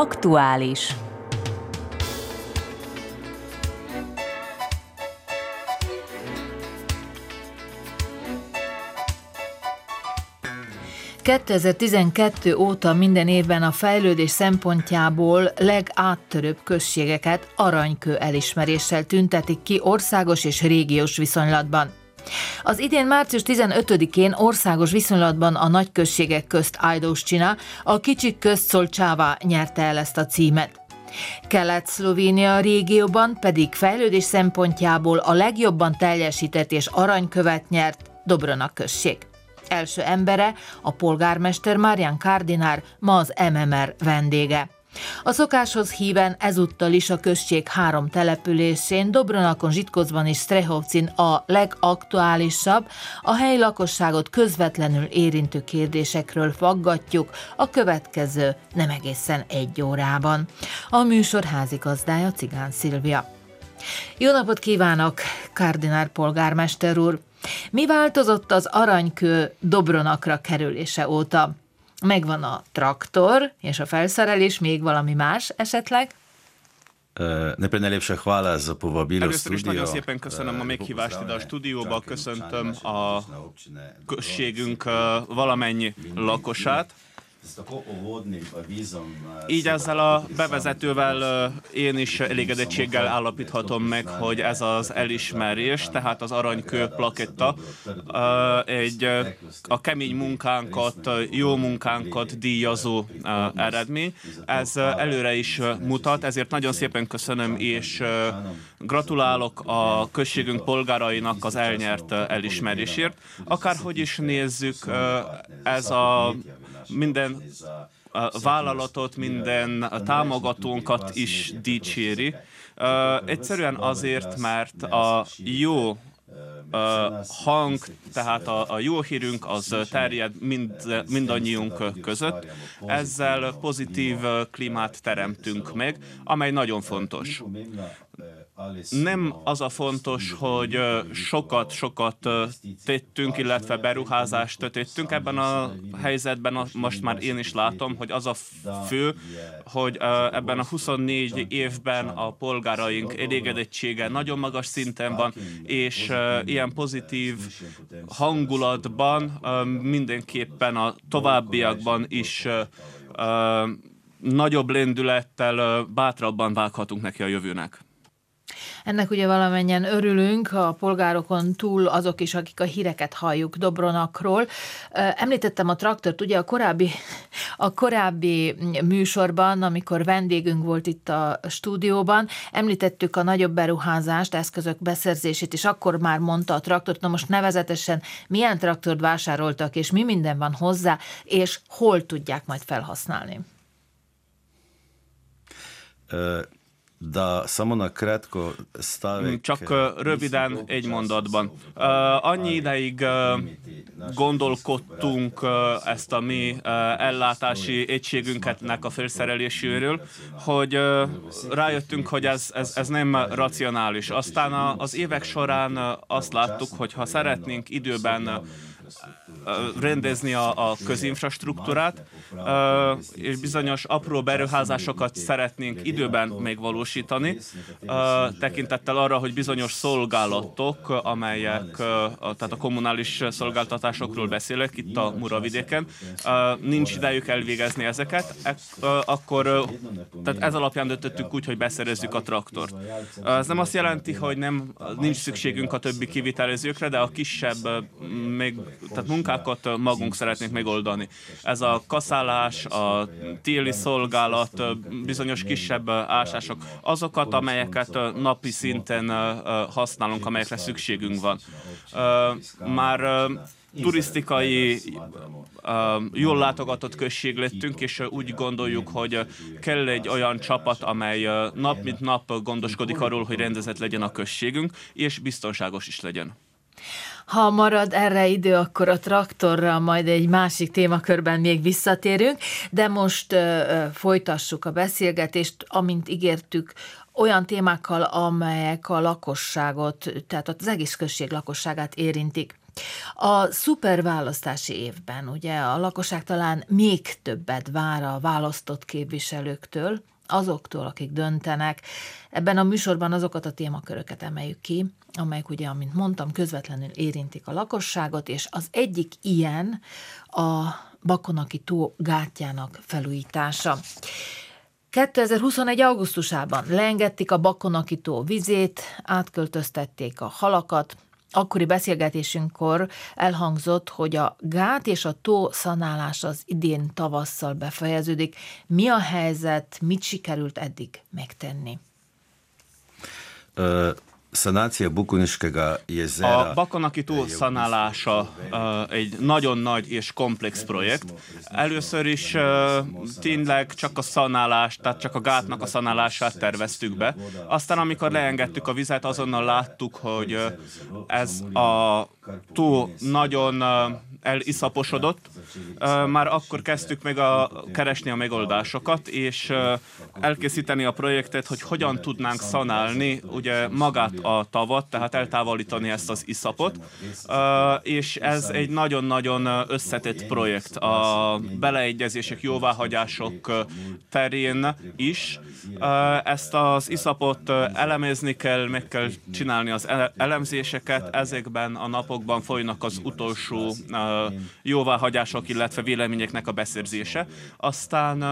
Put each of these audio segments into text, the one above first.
Aktuális. ...2012 óta minden évben a fejlődés szempontjából legáttörőbb községeket aranykő elismeréssel tüntetik ki országos és régiós viszonylatban. Az idén március 15-én országos viszonylatban a nagyközségek közt Csina, a kicsik közt Szolcsává nyerte el ezt a címet. Kelet-Szlovénia régióban pedig fejlődés szempontjából a legjobban teljesített és aranykövet nyert Dobronak község. Első embere, a polgármester Marian Kardinár, ma az MMR vendége. A szokáshoz híven ezúttal is a község három településén, Dobronakon, Zsitkozban és Strehovcin a legaktuálisabb, a helyi lakosságot közvetlenül érintő kérdésekről faggatjuk a következő nem egészen egy órában. A műsor házigazdája Cigán Szilvia. Jó napot kívánok, kardinár polgármester úr! Mi változott az aranykő Dobronakra kerülése óta? Megvan a traktor és a felszerelés, még valami más esetleg? Najprej najlepša hvala za povabilo Először is nagyon szépen köszönöm a meghívást ide a stúdióba, köszöntöm a községünk valamennyi lakosát. Így ezzel a bevezetővel én is elégedettséggel állapíthatom meg, hogy ez az elismerés, tehát az aranykő plaketta egy a kemény munkánkat, jó munkánkat díjazó eredmény. Ez előre is mutat, ezért nagyon szépen köszönöm, és gratulálok a községünk polgárainak az elnyert elismerésért. Akárhogy is nézzük, ez a minden a vállalatot, minden a támogatónkat is dicséri. Egyszerűen azért, mert a jó uh, hang, tehát a, a jó hírünk az terjed mind, mindannyiunk között. Ezzel pozitív klímát teremtünk meg, amely nagyon fontos nem az a fontos, hogy sokat-sokat tettünk, illetve beruházást tettünk. Ebben a helyzetben most már én is látom, hogy az a fő, hogy ebben a 24 évben a polgáraink elégedettsége nagyon magas szinten van, és ilyen pozitív hangulatban mindenképpen a továbbiakban is nagyobb lendülettel bátrabban vághatunk neki a jövőnek. Ennek ugye valamennyien örülünk, a polgárokon túl azok is, akik a híreket halljuk Dobronakról. Említettem a traktort, ugye a korábbi, a korábbi műsorban, amikor vendégünk volt itt a stúdióban, említettük a nagyobb beruházást, eszközök beszerzését, és akkor már mondta a traktort, na most nevezetesen milyen traktort vásároltak, és mi minden van hozzá, és hol tudják majd felhasználni. Da, samo na kratko stavek. Csak röviden egy mondatban. Annyi ideig gondolkodtunk ezt a mi ellátási egységünketnek a felszereléséről, hogy rájöttünk, hogy ez, ez, ez nem racionális. Aztán az évek során azt láttuk, hogy ha szeretnénk időben rendezni a, a közinfrastruktúrát, és bizonyos apró beruházásokat szeretnénk időben megvalósítani, tekintettel arra, hogy bizonyos szolgálatok, amelyek, tehát a kommunális szolgáltatásokról beszélek itt a Muravidéken, nincs idejük elvégezni ezeket, akkor tehát ez alapján döntöttük úgy, hogy beszerezzük a traktort. Ez nem azt jelenti, hogy nem, nincs szükségünk a többi kivitelezőkre, de a kisebb még, tehát munkákat magunk szeretnénk megoldani. Ez a kaszálás, a téli szolgálat, bizonyos kisebb ásások, azokat, amelyeket napi szinten használunk, amelyekre szükségünk van. Már turisztikai, jól látogatott község lettünk, és úgy gondoljuk, hogy kell egy olyan csapat, amely nap mint nap gondoskodik arról, hogy rendezett legyen a községünk, és biztonságos is legyen. Ha marad erre idő, akkor a traktorra majd egy másik témakörben még visszatérünk, de most uh, folytassuk a beszélgetést, amint ígértük, olyan témákkal, amelyek a lakosságot, tehát az egész község lakosságát érintik. A szuperválasztási évben ugye a lakosság talán még többet vár a választott képviselőktől, azoktól, akik döntenek. Ebben a műsorban azokat a témaköröket emeljük ki, amelyek ugye, amint mondtam, közvetlenül érintik a lakosságot, és az egyik ilyen a Bakonaki tó gátjának felújítása. 2021. augusztusában leengedték a Bakonaki tó vizét, átköltöztették a halakat, akkori beszélgetésünkkor elhangzott, hogy a gát és a tó szanálás az idén tavasszal befejeződik. Mi a helyzet, mit sikerült eddig megtenni? Szanácia Bukuniskega jezera... A Bakonaki tó szanálása egy nagyon nagy és komplex projekt. Először is tényleg csak a szanálást, tehát csak a gátnak a szanálását terveztük be. Aztán amikor leengedtük a vizet, azonnal láttuk, hogy ez a tó nagyon eliszaposodott. Már akkor kezdtük meg a, keresni a megoldásokat, és elkészíteni a projektet, hogy hogyan tudnánk szanálni ugye magát a tavat, tehát eltávolítani ezt az iszapot, és ez egy nagyon-nagyon összetett projekt. A beleegyezések, jóváhagyások terén is. Ezt az iszapot elemezni kell, meg kell csinálni az elemzéseket, ezekben a napokban folynak az utolsó jóváhagyások, illetve véleményeknek a beszerzése. Aztán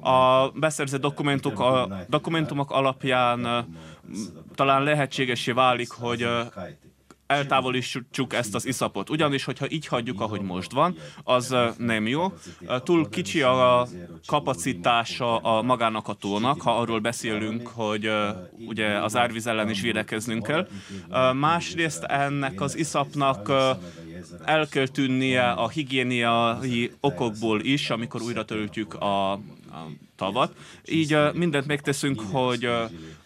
a beszerzett dokumentumok, a dokumentumok alapján talán lehetségesé válik, hogy eltávolítsuk ezt az iszapot. Ugyanis, hogyha így hagyjuk, ahogy most van, az nem jó. Túl kicsi a kapacitása a magának a tónak, ha arról beszélünk, hogy ugye az árvíz ellen is védekeznünk kell. Másrészt ennek az iszapnak el kell tűnnie a higiéniai okokból is, amikor újra töltjük a, a tavat. Így mindent megteszünk, hogy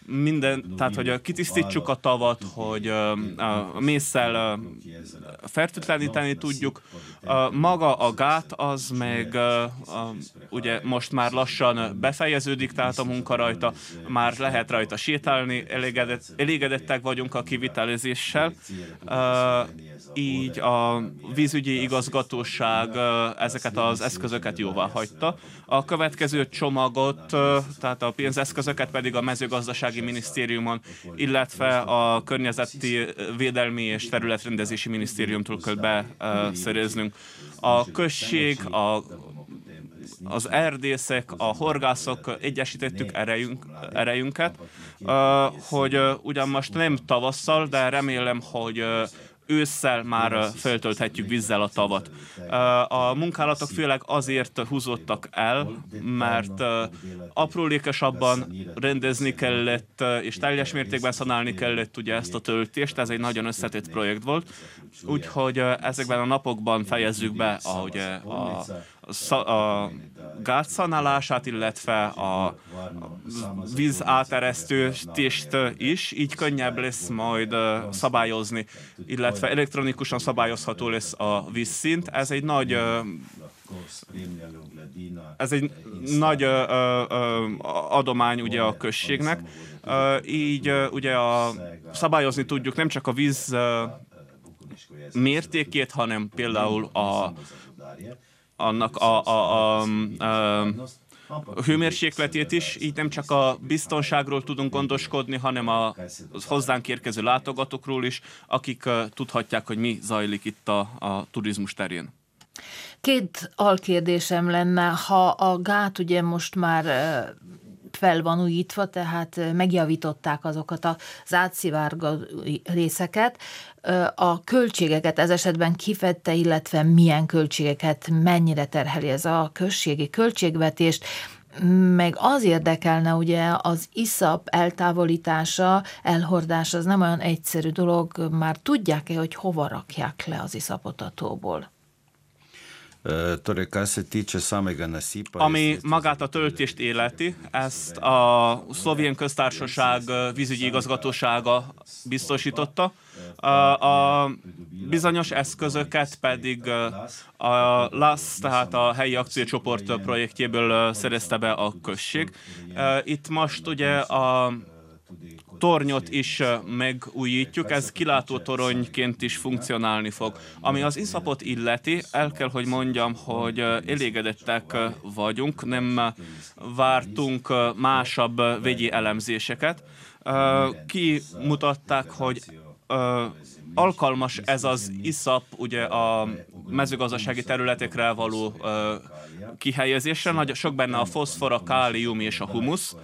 minden, tehát hogy kitisztítsuk a tavat, hogy a mészsel fertőtleníteni tudjuk. Maga a gát az meg ugye most már lassan befejeződik, tehát a munka rajta, már lehet rajta sétálni, elégedett, elégedettek vagyunk a kivitelezéssel. Így a vízügyi igazgatóság ezeket az eszközöket jóvá hagyta. A következő csomagot, tehát a pénzeszközöket pedig a mezőgazdasági Gazdasági Minisztériumon, illetve a Környezeti Védelmi és Területrendezési Minisztériumtól kell beszereznünk. A község, a az erdészek, a horgászok egyesítettük erejünk, erejünket, hogy ugyan most nem tavasszal, de remélem, hogy ősszel már feltölthetjük vízzel a tavat. A munkálatok főleg azért húzottak el, mert aprólékosabban rendezni kellett, és teljes mértékben szanálni kellett ugye ezt a töltést, ez egy nagyon összetett projekt volt, úgyhogy ezekben a napokban fejezzük be ahogy a, a gátszanálását, illetve a víz áteresztőst is, így könnyebb lesz majd szabályozni, illetve elektronikusan szabályozható lesz a vízszint. Ez egy nagy ez egy nagy adomány ugye a községnek, így ugye a, szabályozni tudjuk nem csak a víz mértékét, hanem például a annak a, a, a, a, a hőmérsékletét is, így nem csak a biztonságról tudunk gondoskodni, hanem a hozzánk érkező látogatókról is, akik tudhatják, hogy mi zajlik itt a, a turizmus terén. Két alkérdésem lenne, ha a gát ugye most már fel van újítva, tehát megjavították azokat az átszivárgó részeket. A költségeket ez esetben kifette, illetve milyen költségeket, mennyire terheli ez a községi költségvetést, meg az érdekelne ugye az iszap eltávolítása, elhordása, az nem olyan egyszerű dolog, már tudják-e, hogy hova rakják le az iszapot a tóból? Torej, kar se tiče samega nasipa... Ami magát a töltést életi, ezt a szlovén köztársaság vízügyi igazgatósága biztosította. A bizonyos eszközöket pedig a LASZ, tehát a helyi akciócsoport projektjéből szerezte be a község. Itt most ugye a tornyot is megújítjuk, ez kilátó toronyként is funkcionálni fog. Ami az iszapot illeti, el kell, hogy mondjam, hogy elégedettek vagyunk, nem vártunk másabb vegyi elemzéseket. Kimutatták, hogy alkalmas ez az iszap ugye a mezőgazdasági területekre való kihelyezésre. Nagy, sok benne a foszfor, a kálium és a humusz.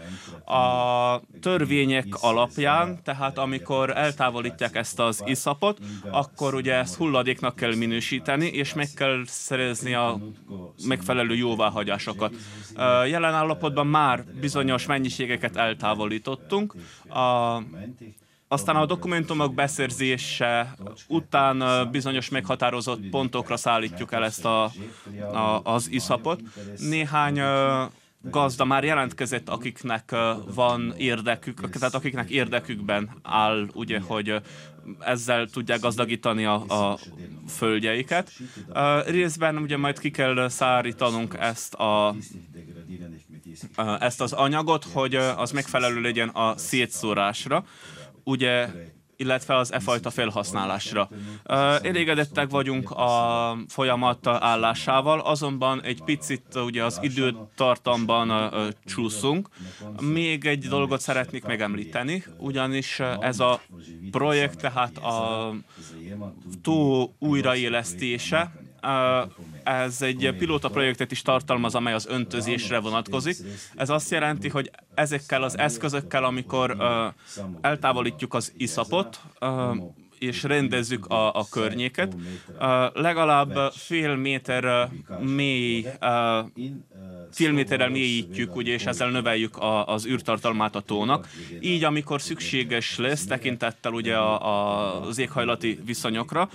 A törvények alapján, tehát amikor eltávolítják ezt az iszapot, akkor ugye ezt hulladéknak kell minősíteni, és meg kell szerezni a megfelelő jóváhagyásokat. Jelen állapotban már bizonyos mennyiségeket eltávolítottunk. A aztán a dokumentumok beszerzése után bizonyos meghatározott pontokra szállítjuk el ezt a, a, az iszapot. Néhány gazda már jelentkezett, akiknek van érdekük, tehát akiknek érdekükben áll, ugye, hogy ezzel tudják gazdagítani a, a földjeiket. Részben ugye majd ki kell szárítanunk ezt a ezt az anyagot, hogy az megfelelő legyen a szétszórásra ugye illetve az e fajta felhasználásra. Elégedettek vagyunk a folyamat állásával, azonban egy picit ugye az időtartamban csúszunk. Még egy dolgot szeretnék megemlíteni, ugyanis ez a projekt, tehát a tó újraélesztése, ez egy pilóta projektet is tartalmaz, amely az öntözésre vonatkozik. Ez azt jelenti, hogy ezekkel az eszközökkel, amikor eltávolítjuk az iszapot, és rendezzük a, a környéket. Legalább fél méter mély fél méterrel mélyítjük, ugye, és ezzel növeljük a, az űrtartalmát a tónak. Így, amikor szükséges lesz, tekintettel ugye a, a, az éghajlati viszonyokra,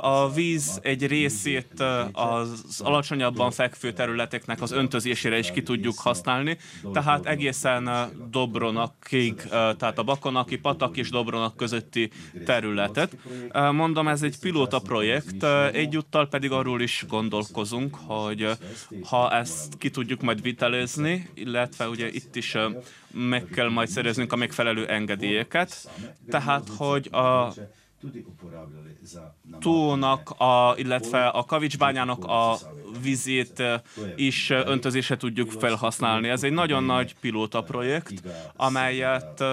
a víz egy részét az alacsonyabban fekvő területeknek az öntözésére is ki tudjuk használni, tehát egészen Dobronakig, tehát a Bakonaki, Patak és Dobronak közötti területet. Mondom, ez egy pilóta projekt, egyúttal pedig arról is gondolkozunk, hogy ha ezt ki tudjuk majd vitelezni, illetve ugye itt is meg kell majd szereznünk a megfelelő engedélyeket, tehát hogy a tónak, a, illetve a kavicsbányának a vizét is öntözésre tudjuk felhasználni. Ez egy nagyon nagy pilóta projekt, amelyet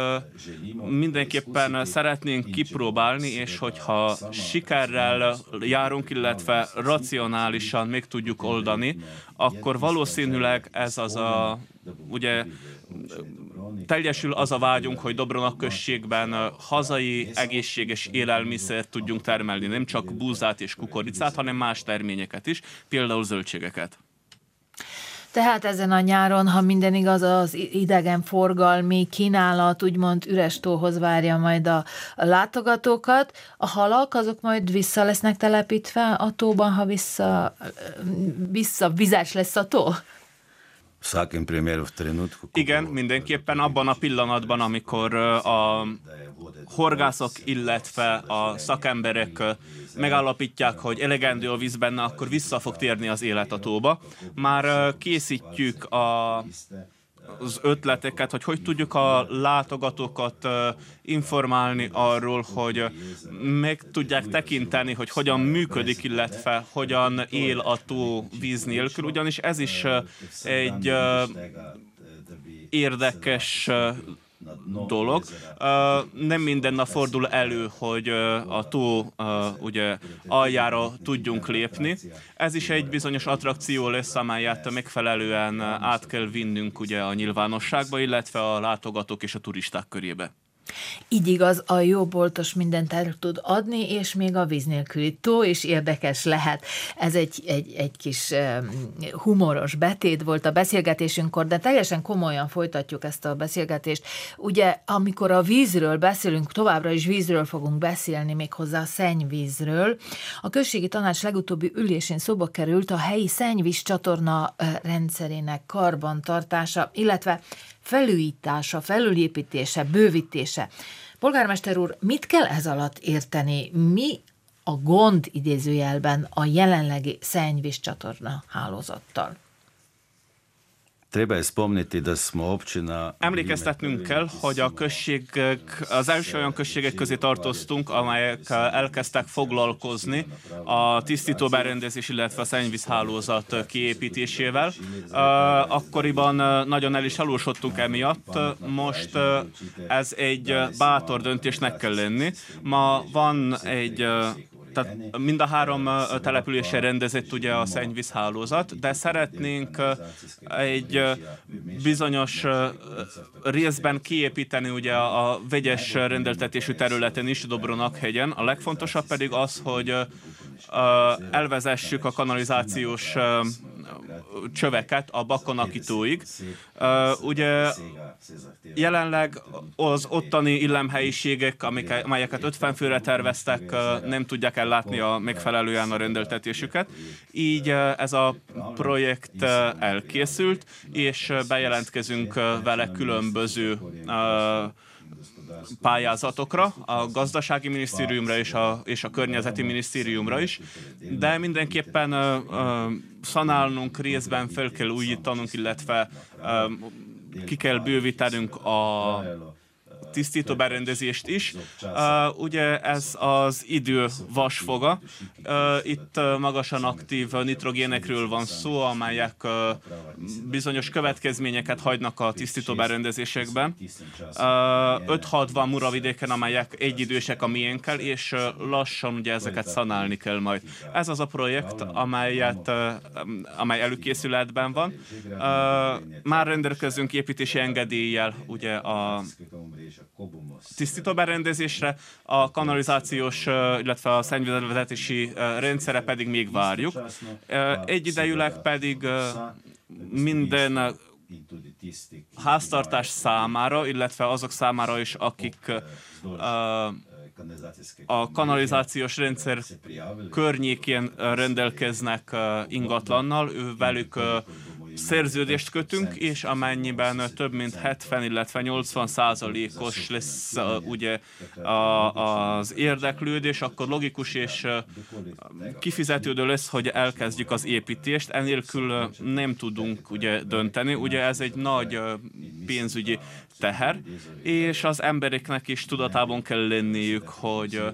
mindenképpen szeretnénk kipróbálni, és hogyha sikerrel járunk, illetve racionálisan meg tudjuk oldani, akkor valószínűleg ez az a ugye teljesül az a vágyunk, hogy Dobronak községben hazai egészséges élelmiszert tudjunk termelni, nem csak búzát és kukoricát, hanem más terményeket is, például zöldségeket. Tehát ezen a nyáron, ha minden igaz, az idegenforgalmi kínálat úgymond üres tóhoz várja majd a, a látogatókat. A halak azok majd vissza lesznek telepítve a tóban, ha vissza, vissza vizes lesz a tó? Igen, mindenképpen abban a pillanatban, amikor a horgászok, illetve a szakemberek megállapítják, hogy elegendő a víz benne, akkor vissza fog térni az élet a tóba. Már készítjük a az ötleteket, hogy hogy tudjuk a látogatókat informálni arról, hogy meg tudják tekinteni, hogy hogyan működik, illetve hogyan él a tó víz nélkül, ugyanis ez is egy érdekes dolog. Nem minden nap fordul elő, hogy a tó ugye aljára tudjunk lépni. Ez is egy bizonyos attrakció lesz, amelyet megfelelően át kell vinnünk ugye a nyilvánosságba, illetve a látogatók és a turisták körébe. Így igaz, a jó boltos mindent el tud adni, és még a víz nélküli tó is érdekes lehet. Ez egy, egy, egy kis humoros betét volt a beszélgetésünkkor, de teljesen komolyan folytatjuk ezt a beszélgetést. Ugye, amikor a vízről beszélünk, továbbra is vízről fogunk beszélni, méghozzá a szennyvízről. A községi tanács legutóbbi ülésén szóba került a helyi szennyvíz csatorna rendszerének karbantartása, illetve felújítása, felülépítése, bővítése. Polgármester úr, mit kell ez alatt érteni? Mi a gond idézőjelben a jelenlegi szennyvíz csatorna hálózattal? Treba je spomniti, da smo općina... Emlékeztetnünk kell, hogy a községek, az első olyan községek közé tartoztunk, amelyek elkezdtek foglalkozni a tisztító berendezés, illetve a szennyvízhálózat kiépítésével. Akkoriban nagyon el is alulsodtunk emiatt, most ez egy bátor döntésnek kell lenni. Ma van egy tehát mind a három településen rendezett ugye a szennyvízhálózat, de szeretnénk egy bizonyos részben kiépíteni ugye a vegyes rendeltetésű területen is Dobronak hegyen. A legfontosabb pedig az, hogy elvezessük a kanalizációs csöveket a bakonakítóig. Ugye jelenleg az ottani illemhelyiségek, amelyeket 50 főre terveztek, nem tudják ellátni a megfelelően a rendeltetésüket. Így ez a projekt elkészült, és bejelentkezünk vele különböző pályázatokra, a gazdasági minisztériumra és a, és a környezeti minisztériumra is, de mindenképpen ö, ö, szanálnunk, részben fel kell újítanunk, illetve ö, ki kell bővítenünk a tisztító berendezést is. Uh, ugye ez az idő vasfoga. Uh, itt uh, magasan aktív nitrogénekről van szó, amelyek uh, bizonyos következményeket hagynak a tisztító berendezésekben. Uh, 5-6 muravidéken, amelyek egyidősek a miénkkel, és uh, lassan ugye ezeket szanálni kell majd. Ez az a projekt, amelyet, uh, amely előkészületben van. Uh, már rendelkezünk építési engedéllyel ugye a tisztító berendezésre, a kanalizációs, illetve a szennyvízvezetési rendszere pedig még várjuk. Egyidejűleg pedig minden háztartás számára, illetve azok számára is, akik a kanalizációs rendszer környékén rendelkeznek ingatlannal, velük szerződést kötünk, és amennyiben több mint 70, illetve 80 százalékos lesz uh, ugye a, az érdeklődés, akkor logikus és uh, kifizetődő lesz, hogy elkezdjük az építést. Enélkül uh, nem tudunk ugye dönteni. Ugye ez egy nagy uh, pénzügyi teher, és az embereknek is tudatában kell lenniük, hogy uh,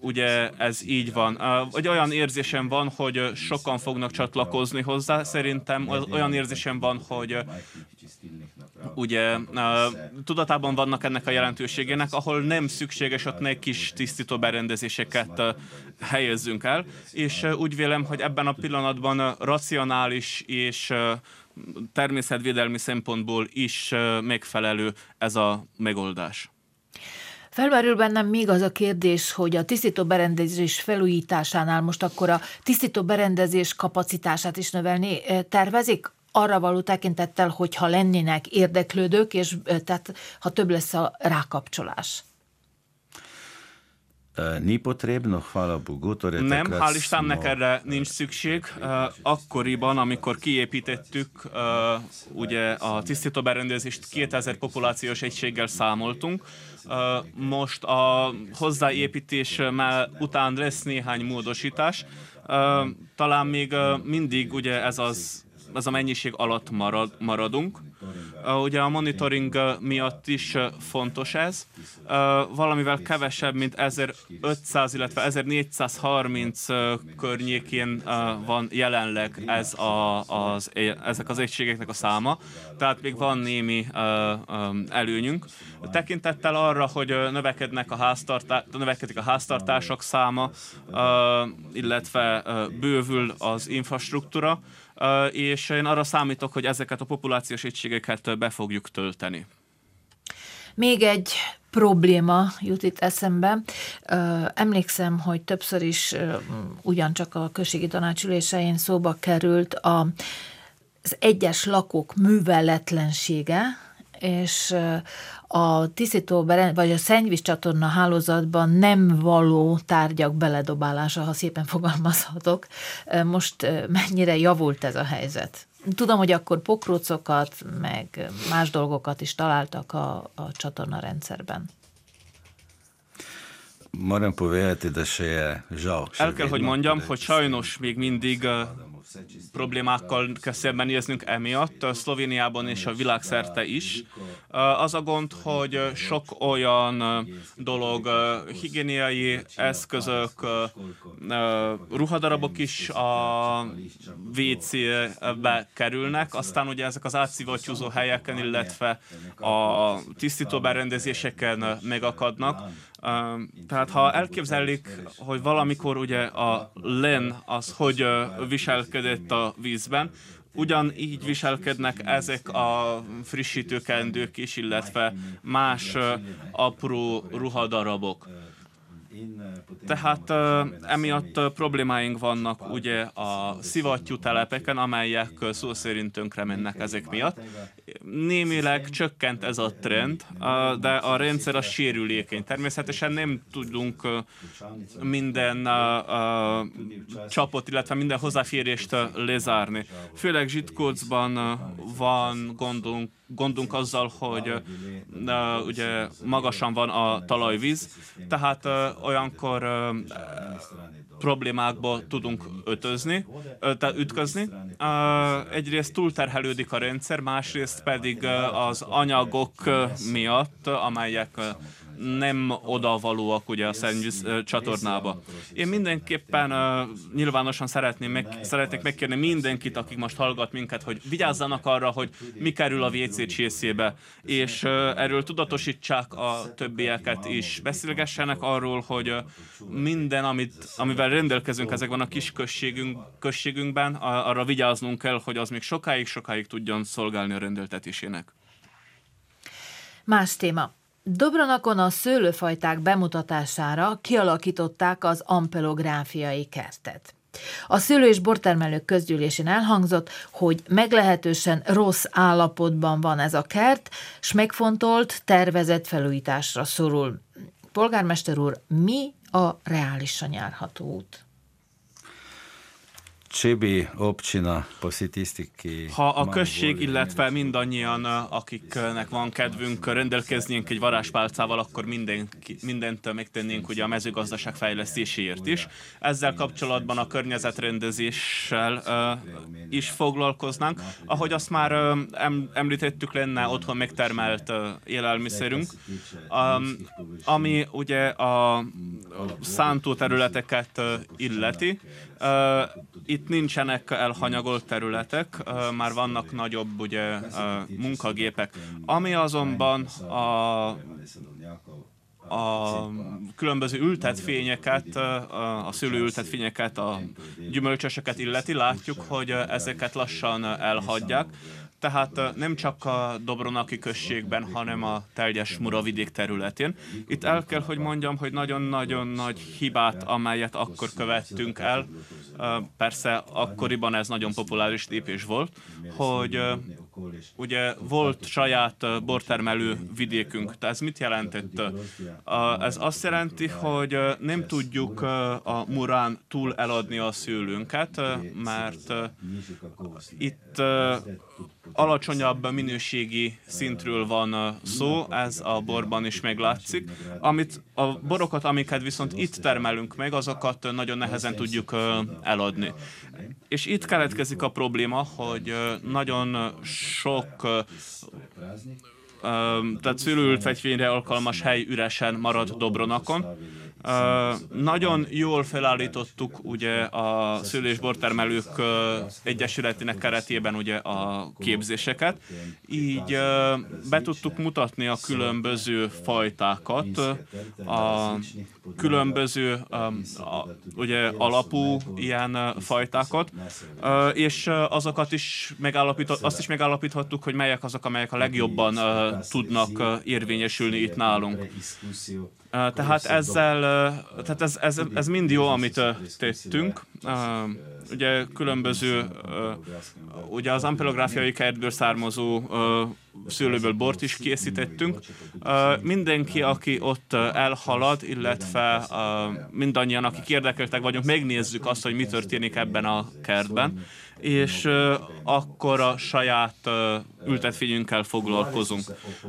ugye ez így van. Vagy olyan érzésem van, hogy sokan fognak csatlakozni hozzá. Szerintem olyan érzésem van, hogy ugye tudatában vannak ennek a jelentőségének, ahol nem szükséges, ott ne kis tisztító berendezéseket helyezzünk el, és úgy vélem, hogy ebben a pillanatban racionális és természetvédelmi szempontból is megfelelő ez a megoldás. Felmerül bennem még az a kérdés, hogy a tisztító berendezés felújításánál most akkor a tisztító berendezés kapacitását is növelni tervezik? arra való tekintettel, hogyha lennének érdeklődők, és tehát ha több lesz a rákapcsolás. Ni potrebno, hvala Bogu. Torej Nem, hál' Istennek erre nincs szükség. Akkoriban, amikor kiépítettük ugye a tisztítóberendezést, 2000 populációs egységgel számoltunk, most a hozzáépítés után lesz néhány módosítás. Talán még mindig ugye ez az ez a mennyiség alatt marad, maradunk. Ugye a monitoring miatt is fontos ez. Valamivel kevesebb, mint 1500, illetve 1430 környékén van jelenleg ez a, az, ezek az egységeknek a száma, tehát még van némi előnyünk. Tekintettel arra, hogy növekednek a háztartá, növekedik a háztartások száma, illetve bővül az infrastruktúra, és én arra számítok, hogy ezeket a populációs egységeket be fogjuk tölteni. Még egy probléma jut itt eszembe. Emlékszem, hogy többször is ugyancsak a községi tanácsülésein szóba került a, az egyes lakók műveletlensége, és a tisztító vagy a szennyvíz csatorna hálózatban nem való tárgyak beledobálása, ha szépen fogalmazhatok. Most mennyire javult ez a helyzet? Tudom, hogy akkor pokrócokat, meg más dolgokat is találtak a, a csatorna rendszerben. Moram povedati, da še je žal. El kell, hogy mondjam, hogy sajnos még mindig problémákkal kell szembenéznünk emiatt, Szlovéniában és a világszerte is. Az a gond, hogy sok olyan dolog, higiéniai eszközök, ruhadarabok is a WC-be kerülnek, aztán ugye ezek az átszivattyúzó helyeken, illetve a tisztító berendezéseken megakadnak. Tehát ha elképzelik, hogy valamikor ugye a len az hogy viselkedett a vízben, ugyanígy viselkednek ezek a frissítőkendők is, illetve más apró ruhadarabok. Tehát uh, emiatt uh, problémáink vannak ugye a szivattyú telepeken, amelyek szó szerint tönkre mennek ezek miatt. Némileg csökkent ez a trend, de a rendszer a sérülékeny. Természetesen nem tudunk uh, minden csapot, illetve minden hozzáférést lezárni. Főleg zsitkócban van gondunk gondunk azzal, hogy uh, ugye magasan van a talajvíz, tehát uh, olyankor uh, problémákba tudunk ötözni, ö, ütközni. Uh, egyrészt túlterhelődik a rendszer, másrészt pedig uh, az anyagok miatt, amelyek nem odavalóak ugye a szennyvíz csatornába. Én mindenképpen nyilvánosan szeretném meg, szeretnék megkérni mindenkit, akik most hallgat minket, hogy vigyázzanak arra, hogy mi kerül a WC csészébe, és erről tudatosítsák a többieket is. Beszélgessenek arról, hogy minden, amit, amivel rendelkezünk ezekben a kis községünk, községünkben, arra vigyáznunk kell, hogy az még sokáig-sokáig tudjon szolgálni a rendeltetésének. Más téma. Dobronakon a szőlőfajták bemutatására kialakították az ampelográfiai kertet. A szőlő- és bortermelők közgyűlésén elhangzott, hogy meglehetősen rossz állapotban van ez a kert, s megfontolt, tervezett felújításra szorul. Polgármester úr, mi a reálisan járható út? Csibi, Opcsina, Positisztiki. Ha a község, illetve mindannyian, akiknek van kedvünk rendelkeznénk egy varázspálcával, akkor minden, mindent megtennénk ugye a mezőgazdaság fejlesztéséért is. Ezzel kapcsolatban a környezetrendezéssel uh, is foglalkoznánk. Ahogy azt már uh, említettük, lenne otthon megtermelt uh, élelmiszerünk, um, ami ugye a szántóterületeket uh, illeti. Itt nincsenek elhanyagolt területek, már vannak nagyobb ugye, munkagépek. Ami azonban a, a különböző ültetvényeket, a szőlőültetvényeket, a gyümölcsöseket illeti, látjuk, hogy ezeket lassan elhagyják. Tehát nem csak a Dobronaki községben, hanem a teljes Muravidék területén. Itt el kell, hogy mondjam, hogy nagyon-nagyon nagy hibát, amelyet akkor követtünk el, persze akkoriban ez nagyon populáris lépés volt, hogy ugye volt saját bortermelő vidékünk. Tehát ez mit jelentett? Ez azt jelenti, hogy nem tudjuk a Murán túl eladni a szőlőnket, mert itt alacsonyabb minőségi szintről van szó, ez a borban is meglátszik. Amit, a borokat, amiket viszont itt termelünk meg, azokat nagyon nehezen tudjuk eladni. És itt keletkezik a probléma, hogy nagyon sok tehát szülőült fegyvényre alkalmas hely üresen marad Dobronakon, Uh, nagyon jól felállítottuk ugye a szülésbortermelők uh, egyesületének keretében ugye a képzéseket, így uh, be tudtuk mutatni a különböző fajtákat, a különböző um, a, ugye alapú ilyen fajtákat, és azokat is megállapított, azt is megállapíthattuk, hogy melyek azok, amelyek a legjobban tudnak érvényesülni itt nálunk. Tehát ezzel, tehát ez, ez, ez mind jó, amit tettünk. Ugye különböző, ugye az ampelográfiai kertből származó szőlőből bort is készítettünk. Mindenki, aki ott elhalad, illetve mindannyian, akik érdekeltek vagyunk, megnézzük azt, hogy mi történik ebben a kertben és akkor a saját ültetvényünkkel foglalkozunk.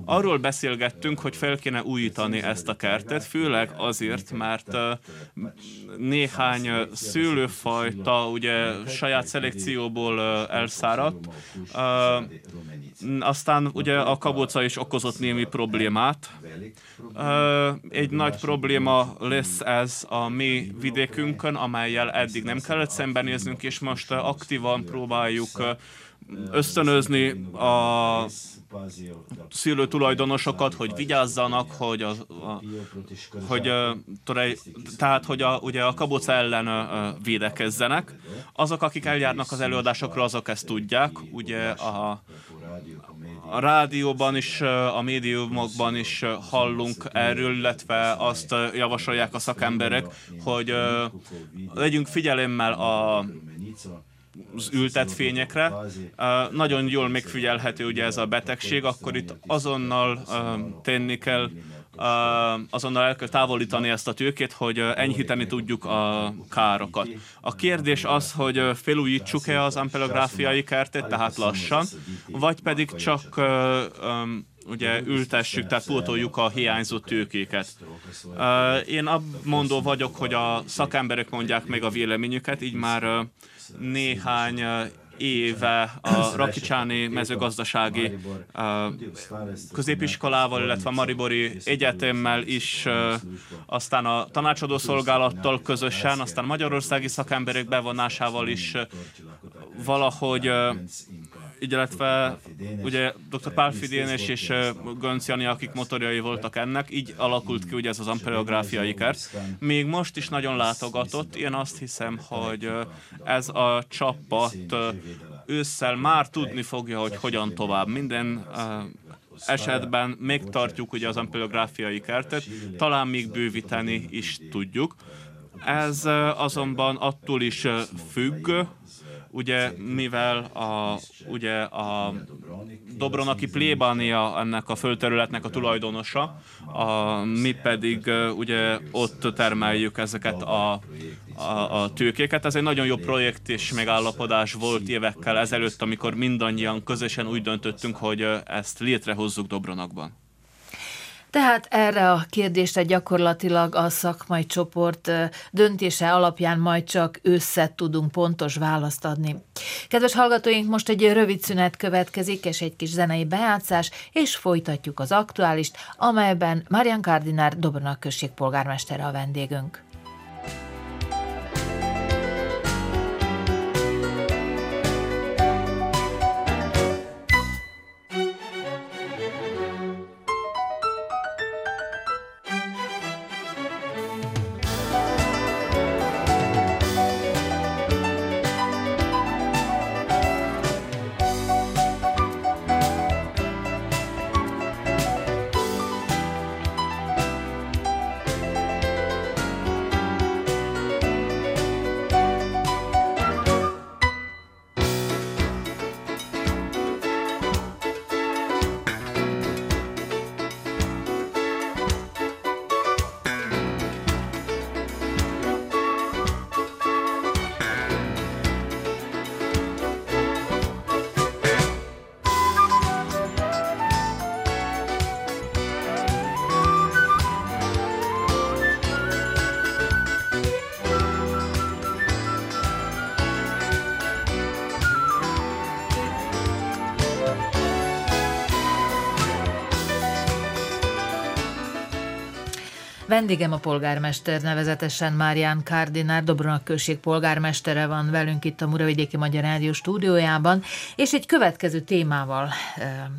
Arról beszélgettünk, hogy fel kéne újítani ezt a kertet, főleg azért, mert néhány szőlőfajta ugye saját szelekcióból elszáradt, aztán ugye a kaboca is okozott némi problémát. Egy nagy probléma lesz ez a mi vidékünkön, amelyel eddig nem kellett szembenéznünk, és most aktívan próbáljuk ösztönözni a szülő tulajdonosokat, hogy vigyázzanak, hogy, a, a, hogy torej, tehát, hogy a, ugye a kaboca ellen védekezzenek. Azok, akik eljárnak az előadásokra, azok ezt tudják. Ugye a, a rádióban is, a médiumokban is hallunk erről, illetve azt javasolják a szakemberek, hogy legyünk figyelemmel a az ültet fényekre. Nagyon jól megfigyelhető ugye ez a betegség, akkor itt azonnal tenni kell, azonnal el kell távolítani ezt a tőkét, hogy enyhíteni tudjuk a károkat. A kérdés az, hogy felújítsuk-e az ampelográfiai kertet, tehát lassan, vagy pedig csak ugye ültessük, tehát pótoljuk a hiányzó tőkéket. Én mondó vagyok, hogy a szakemberek mondják meg a véleményüket, így már néhány éve a Rakicsáni mezőgazdasági középiskolával, illetve a Maribori Egyetemmel is, aztán a tanácsadó szolgálattal közösen, aztán magyarországi szakemberek bevonásával is valahogy illetve ugye dr. Pál Fidénes és Gönc Jani, akik motorjai voltak ennek, így alakult ki ugye ez az ampereográfiai kert. Még most is nagyon látogatott, én azt hiszem, hogy ez a csapat ősszel már tudni fogja, hogy hogyan tovább. Minden esetben megtartjuk ugye az ampereográfiai kertet, talán még bővíteni is tudjuk. Ez azonban attól is függ, ugye mivel a, ugye a Dobronaki plébánia ennek a földterületnek a tulajdonosa, a, mi pedig ugye ott termeljük ezeket a, a, a tőkéket. Ez egy nagyon jó projekt és megállapodás volt évekkel ezelőtt, amikor mindannyian közösen úgy döntöttünk, hogy ezt létrehozzuk Dobronakban. Tehát erre a kérdésre gyakorlatilag a szakmai csoport döntése alapján majd csak össze tudunk pontos választ adni. Kedves hallgatóink, most egy rövid szünet következik, és egy kis zenei bejátszás, és folytatjuk az aktuálist, amelyben Marian Kardinár Dobronak község polgármestere a vendégünk. Vendégem a polgármester, nevezetesen Márián Kárdinár, Dobronak község polgármestere van velünk itt a Muravidéki Magyar Rádió stúdiójában, és egy következő témával e,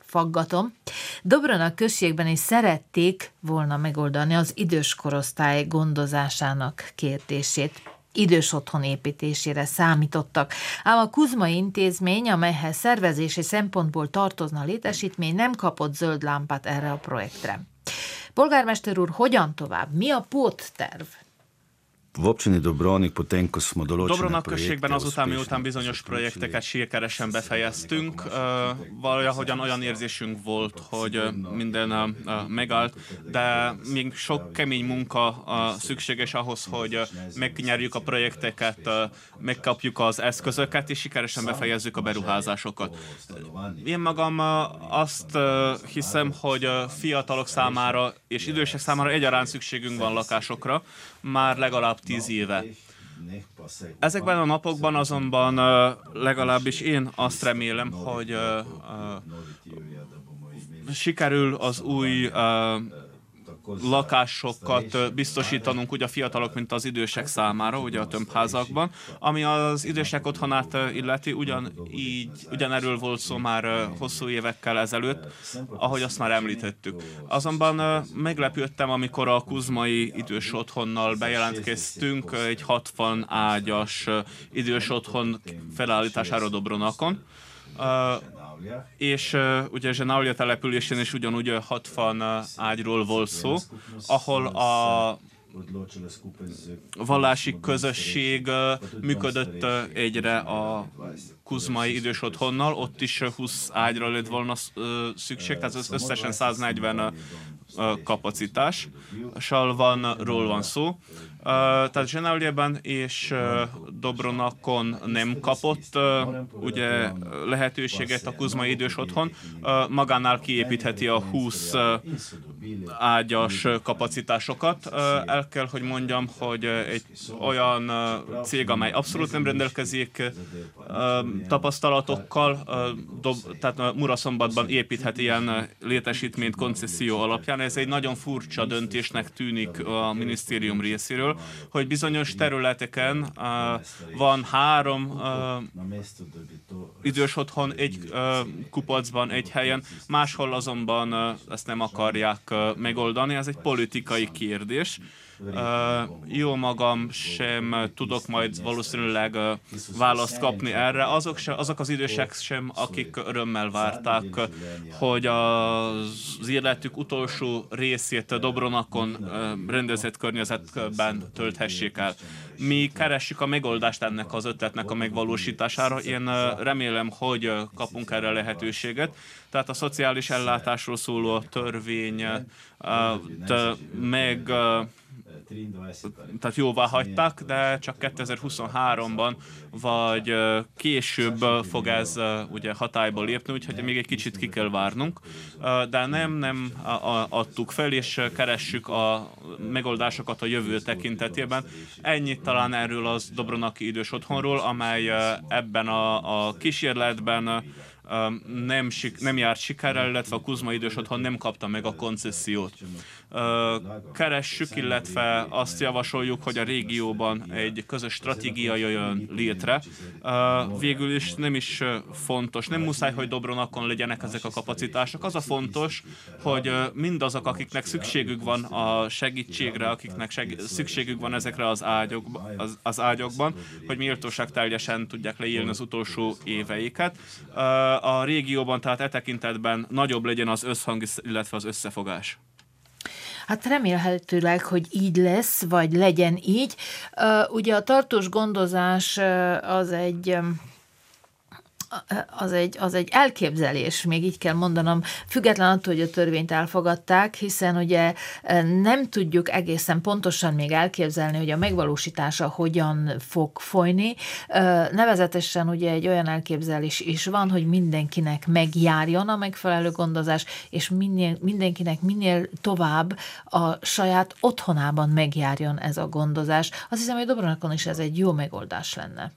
faggatom. Dobronak községben is szerették volna megoldani az idős korosztály gondozásának kérdését idős otthon építésére számítottak. Ám a Kuzma intézmény, amelyhez szervezési szempontból tartozna a létesítmény, nem kapott zöld lámpát erre a projektre. Polgármester úr, hogyan tovább? Mi a pótterv? V občini Dobrovnik, potem, ko smo določili. Dobronak községben azután, miután bizonyos projekteket sikeresen befejeztünk, valahogyan olyan érzésünk volt, hogy minden megállt, de még sok kemény munka szükséges ahhoz, hogy megnyerjük a projekteket, megkapjuk az eszközöket, és sikeresen befejezzük a beruházásokat. Én magam azt hiszem, hogy fiatalok számára és idősek számára egyaránt szükségünk van lakásokra, már legalább tíz éve. Ezekben a napokban azonban legalábbis én azt remélem, hogy sikerül az új lakásokat biztosítanunk úgy a fiatalok, mint az idősek számára, ugye a tömbházakban. Ami az idősek otthonát illeti, ugyan így, ugyanerről volt szó már hosszú évekkel ezelőtt, ahogy azt már említettük. Azonban meglepődtem, amikor a Kuzmai idős otthonnal bejelentkeztünk egy 60 ágyas idős otthon felállítására Dobronakon és uh, ugye Zsenaulia településén is ugyanúgy 60 ágyról volt szó, ahol a vallási közösség működött egyre a Kuzmai idős otthonnal, ott is 20 ágyra lett volna szükség, tehát az összesen 140 kapacitás. Salvanról van szó. Tehát Zsenauliában és Dobronakon nem kapott ugye lehetőséget a Kuzmai idős otthon. Magánál kiépítheti a 20 ágyas kapacitásokat. El kell, hogy mondjam, hogy egy olyan cég, amely abszolút nem rendelkezik tapasztalatokkal, tehát Muraszombatban építhet ilyen létesítményt koncesszió alapján. Ez egy nagyon furcsa döntésnek tűnik a minisztérium részéről, hogy bizonyos területeken van három idős otthon egy kupacban, egy helyen, máshol azonban ezt nem akarják megoldani. Ez egy politikai kérdés. Jó magam sem tudok majd valószínűleg választ kapni erre. Azok, se, azok az idősek sem, akik örömmel várták, hogy az életük utolsó részét Dobronakon rendezett környezetben tölthessék el. Mi keressük a megoldást ennek az ötletnek a megvalósítására. Én remélem, hogy kapunk erre lehetőséget. Tehát a szociális ellátásról szóló törvény meg tehát jóvá hagyták, de csak 2023-ban vagy később fog ez ugye hatályba lépni, úgyhogy még egy kicsit ki kell várnunk. De nem, nem adtuk fel, és keressük a megoldásokat a jövő tekintetében. Ennyit talán erről az Dobronaki idős otthonról, amely ebben a, a kísérletben nem, nem járt sikerrel, illetve a Kuzma idős otthon nem kapta meg a koncesziót. Keressük, illetve azt javasoljuk, hogy a régióban egy közös stratégia jöjjön létre. Végül is nem is fontos, nem muszáj, hogy Dobronakon legyenek ezek a kapacitások. Az a fontos, hogy mindazok, akiknek szükségük van a segítségre, akiknek seg- szükségük van ezekre az, ágyok, az, az ágyokban, hogy méltóság teljesen tudják leírni az utolsó éveiket a régióban, tehát e tekintetben nagyobb legyen az összhang, illetve az összefogás. Hát remélhetőleg, hogy így lesz, vagy legyen így. Ugye a tartós gondozás az egy az egy, az egy elképzelés, még így kell mondanom, független attól, hogy a törvényt elfogadták, hiszen ugye e, nem tudjuk egészen pontosan még elképzelni, hogy a megvalósítása hogyan fog folyni. E, nevezetesen ugye egy olyan elképzelés is van, hogy mindenkinek megjárjon a megfelelő gondozás, és minél, mindenkinek minél tovább a saját otthonában megjárjon ez a gondozás. Azt hiszem, hogy Dobronakon is ez egy jó megoldás lenne.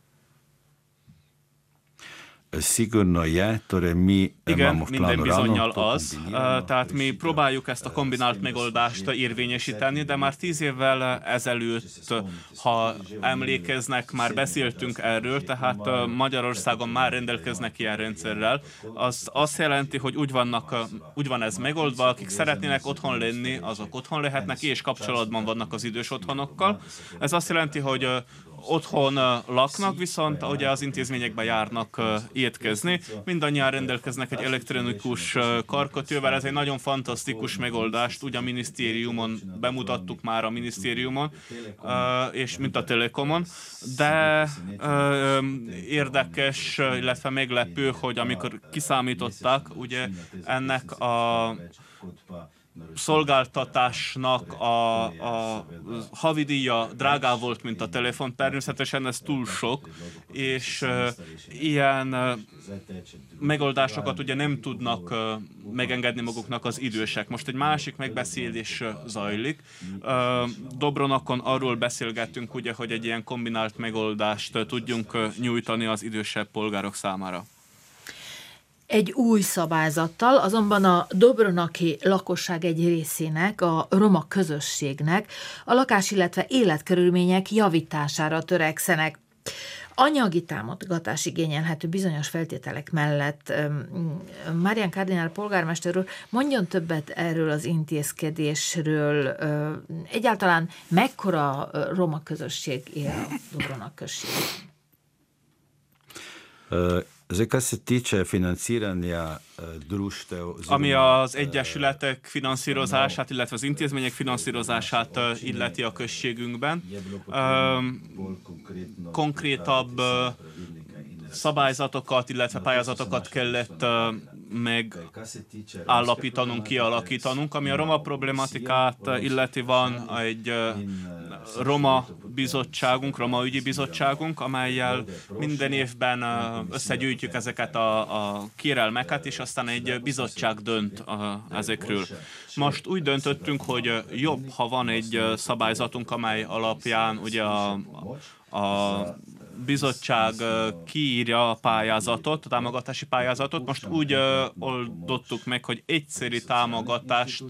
Sigurno je, torej mi Igen, minden bizonyal az. Tehát mi próbáljuk ezt a kombinált megoldást érvényesíteni, de már tíz évvel ezelőtt, ha emlékeznek, már beszéltünk erről, tehát Magyarországon már rendelkeznek ilyen rendszerrel. Az azt jelenti, hogy úgy, vannak, úgy van ez megoldva, akik szeretnének otthon lenni, azok otthon lehetnek, és kapcsolatban vannak az idős otthonokkal. Ez azt jelenti, hogy otthon laknak, viszont ugye az intézményekbe járnak étkezni. Mindannyian rendelkeznek egy elektronikus karkötővel, ez egy nagyon fantasztikus megoldást, ugye a minisztériumon bemutattuk már a minisztériumon, és mint a Telekomon, de érdekes, illetve meglepő, hogy amikor kiszámították, ugye ennek a szolgáltatásnak a, a havidíja drágább volt, mint a telefon. Természetesen ez túl sok, és uh, ilyen uh, megoldásokat ugye nem tudnak uh, megengedni maguknak az idősek. Most egy másik megbeszélés zajlik. Dobronakon arról beszélgettünk, ugye, hogy egy ilyen kombinált megoldást tudjunk nyújtani az idősebb polgárok számára egy új szabályzattal, azonban a Dobronaki lakosság egy részének, a roma közösségnek a lakás, illetve életkörülmények javítására törekszenek. Anyagi támogatás igényelhető bizonyos feltételek mellett. Márián Kardinál polgármester úr, mondjon többet erről az intézkedésről. Egyáltalán mekkora roma közösség él a Dobronak községben? Zdaj, kar se tiče financiranja eh, društev... Ami az egyesületek finanszírozását, illetve az intézmények finanszírozását eh, illeti a községünkben, konkrétabb eh, szabályzatokat, illetve pályázatokat kellett megállapítanunk, kialakítanunk. Ami a roma problematikát illeti, van egy roma bizottságunk, roma ügyi bizottságunk, amelyel minden évben összegyűjtjük ezeket a, a kérelmeket, és aztán egy bizottság dönt ezekről. Most úgy döntöttünk, hogy jobb, ha van egy szabályzatunk, amely alapján ugye a, a bizottság kiírja a pályázatot, a támogatási pályázatot. Most úgy oldottuk meg, hogy egyszerű támogatást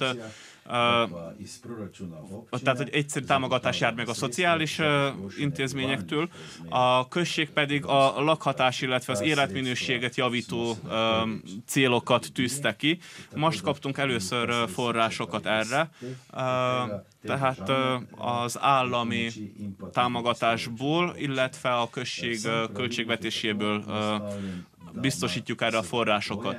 tehát, hogy egyszerű támogatás jár meg a szociális intézményektől, a község pedig a lakhatás, illetve az életminőséget javító célokat tűzte ki. Most kaptunk először forrásokat erre, tehát az állami támogatásból, illetve a község költségvetéséből biztosítjuk erre a forrásokat.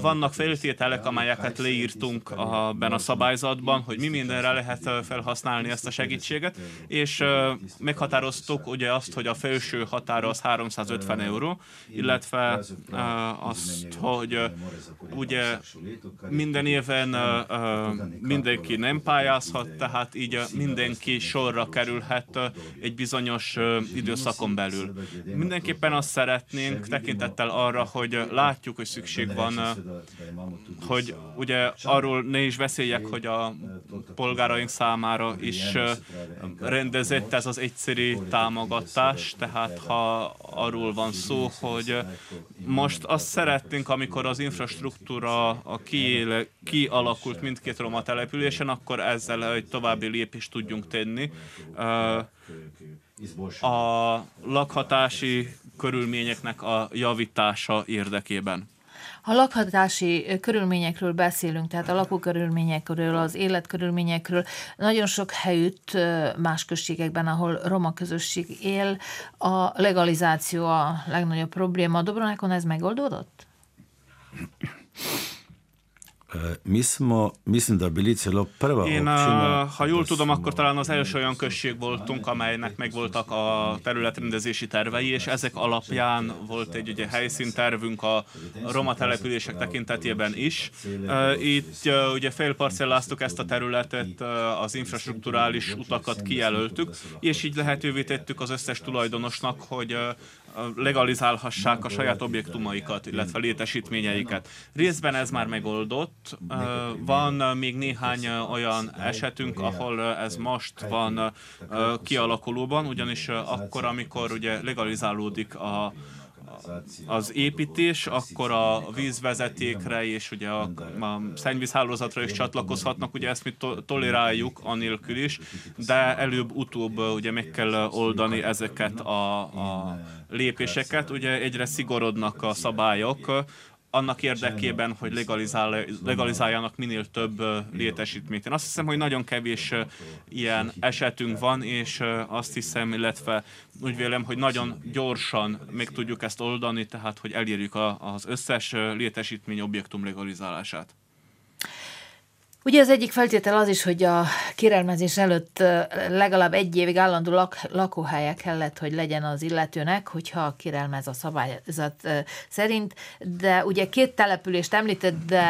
Vannak feltételek, amelyeket leírtunk abban a szabályzatban, hogy mi mindenre lehet felhasználni ezt a segítséget, és meghatároztuk ugye azt, hogy a felső határa az 350 euró, illetve azt, hogy ugye minden éven mindenki nem pályázhat, tehát így mindenki sorra kerülhet egy bizonyos időszakon belül. Mindenképpen azt szeretnénk tekintettel arra, hogy látjuk, hogy szükség van hogy ugye arról ne is beszéljek, hogy a polgáraink számára is rendezett ez az egyszerű támogatás, tehát ha arról van szó, hogy most azt szeretnénk, amikor az infrastruktúra a kiéle, kialakult mindkét roma településen, akkor ezzel egy további lépést tudjunk tenni. A lakhatási körülményeknek a javítása érdekében. Ha lakhatási körülményekről beszélünk, tehát a lakókörülményekről, az életkörülményekről, nagyon sok helyütt más községekben, ahol roma közösség él, a legalizáció a legnagyobb probléma. Dobronákon ez megoldódott? Mi smo, mislim da bili celo prva Én, občina, ha jól tudom, akkor talán az első olyan község voltunk, amelynek megvoltak a területrendezési tervei, és ezek alapján volt egy ugye, helyszíntervünk a roma települések tekintetében is. Itt ugye félparcelláztuk ezt a területet, az infrastruktúrális utakat kijelöltük, és így lehetővé tettük az összes tulajdonosnak, hogy legalizálhassák a saját objektumaikat, illetve létesítményeiket. Részben ez már megoldott. Van még néhány olyan esetünk, ahol ez most van kialakulóban, ugyanis akkor, amikor ugye legalizálódik a az építés, akkor a vízvezetékre és ugye a, a szennyvízhálózatra is csatlakozhatnak, ugye ezt mi to- toleráljuk anélkül is, de előbb-utóbb ugye meg kell oldani ezeket a, a lépéseket, ugye egyre szigorodnak a szabályok, annak érdekében, hogy legalizál, legalizáljanak minél több létesítményt. Én azt hiszem, hogy nagyon kevés ilyen esetünk van, és azt hiszem, illetve úgy vélem, hogy nagyon gyorsan meg tudjuk ezt oldani, tehát hogy elérjük az összes létesítmény objektum legalizálását. Ugye az egyik feltétel az is, hogy a kérelmezés előtt legalább egy évig állandó lak, lakóhelye kellett, hogy legyen az illetőnek, hogyha kérelmez a szabályzat szerint, de ugye két települést említett, de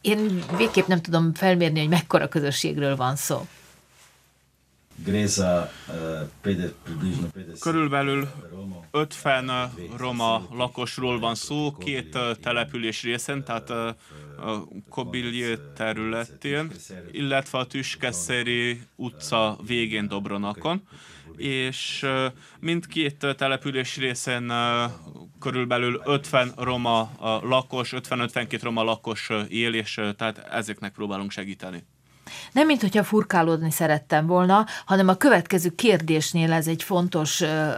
én végképp nem tudom felmérni, hogy mekkora közösségről van szó. Körülbelül 50 roma lakosról van szó, két település részen, tehát a Kobiljé területén, illetve a Tüskeszeri utca végén Dobronakon, és mindkét település részen körülbelül 50 roma lakos, 50-52 roma lakos él, és tehát ezeknek próbálunk segíteni. Nem, mint hogyha furkálódni szerettem volna, hanem a következő kérdésnél ez egy fontos ö,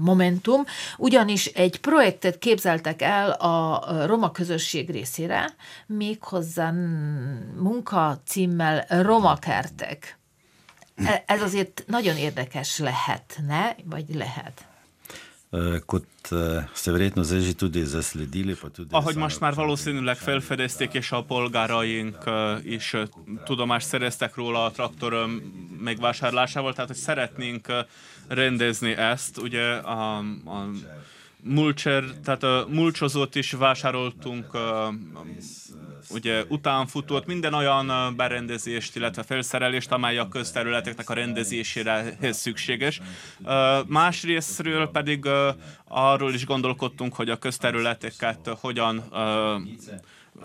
momentum, ugyanis egy projektet képzeltek el a roma közösség részére, méghozzá munka címmel Roma kertek. E, ez azért nagyon érdekes lehetne, vagy lehet. Kot ste verjetno zdaj že tudi zasledili, tudi... Ahogy most már valószínűleg felfedezték, és a polgáraink is tudomást szereztek róla a traktor megvásárlásával, tehát hogy szeretnénk rendezni ezt, ugye a, a mulcher, tehát a mulcsozót is vásároltunk, ugye utánfutót, minden olyan berendezést, illetve felszerelést, amely a közterületeknek a rendezésére szükséges. Másrésztről pedig arról is gondolkodtunk, hogy a közterületeket hogyan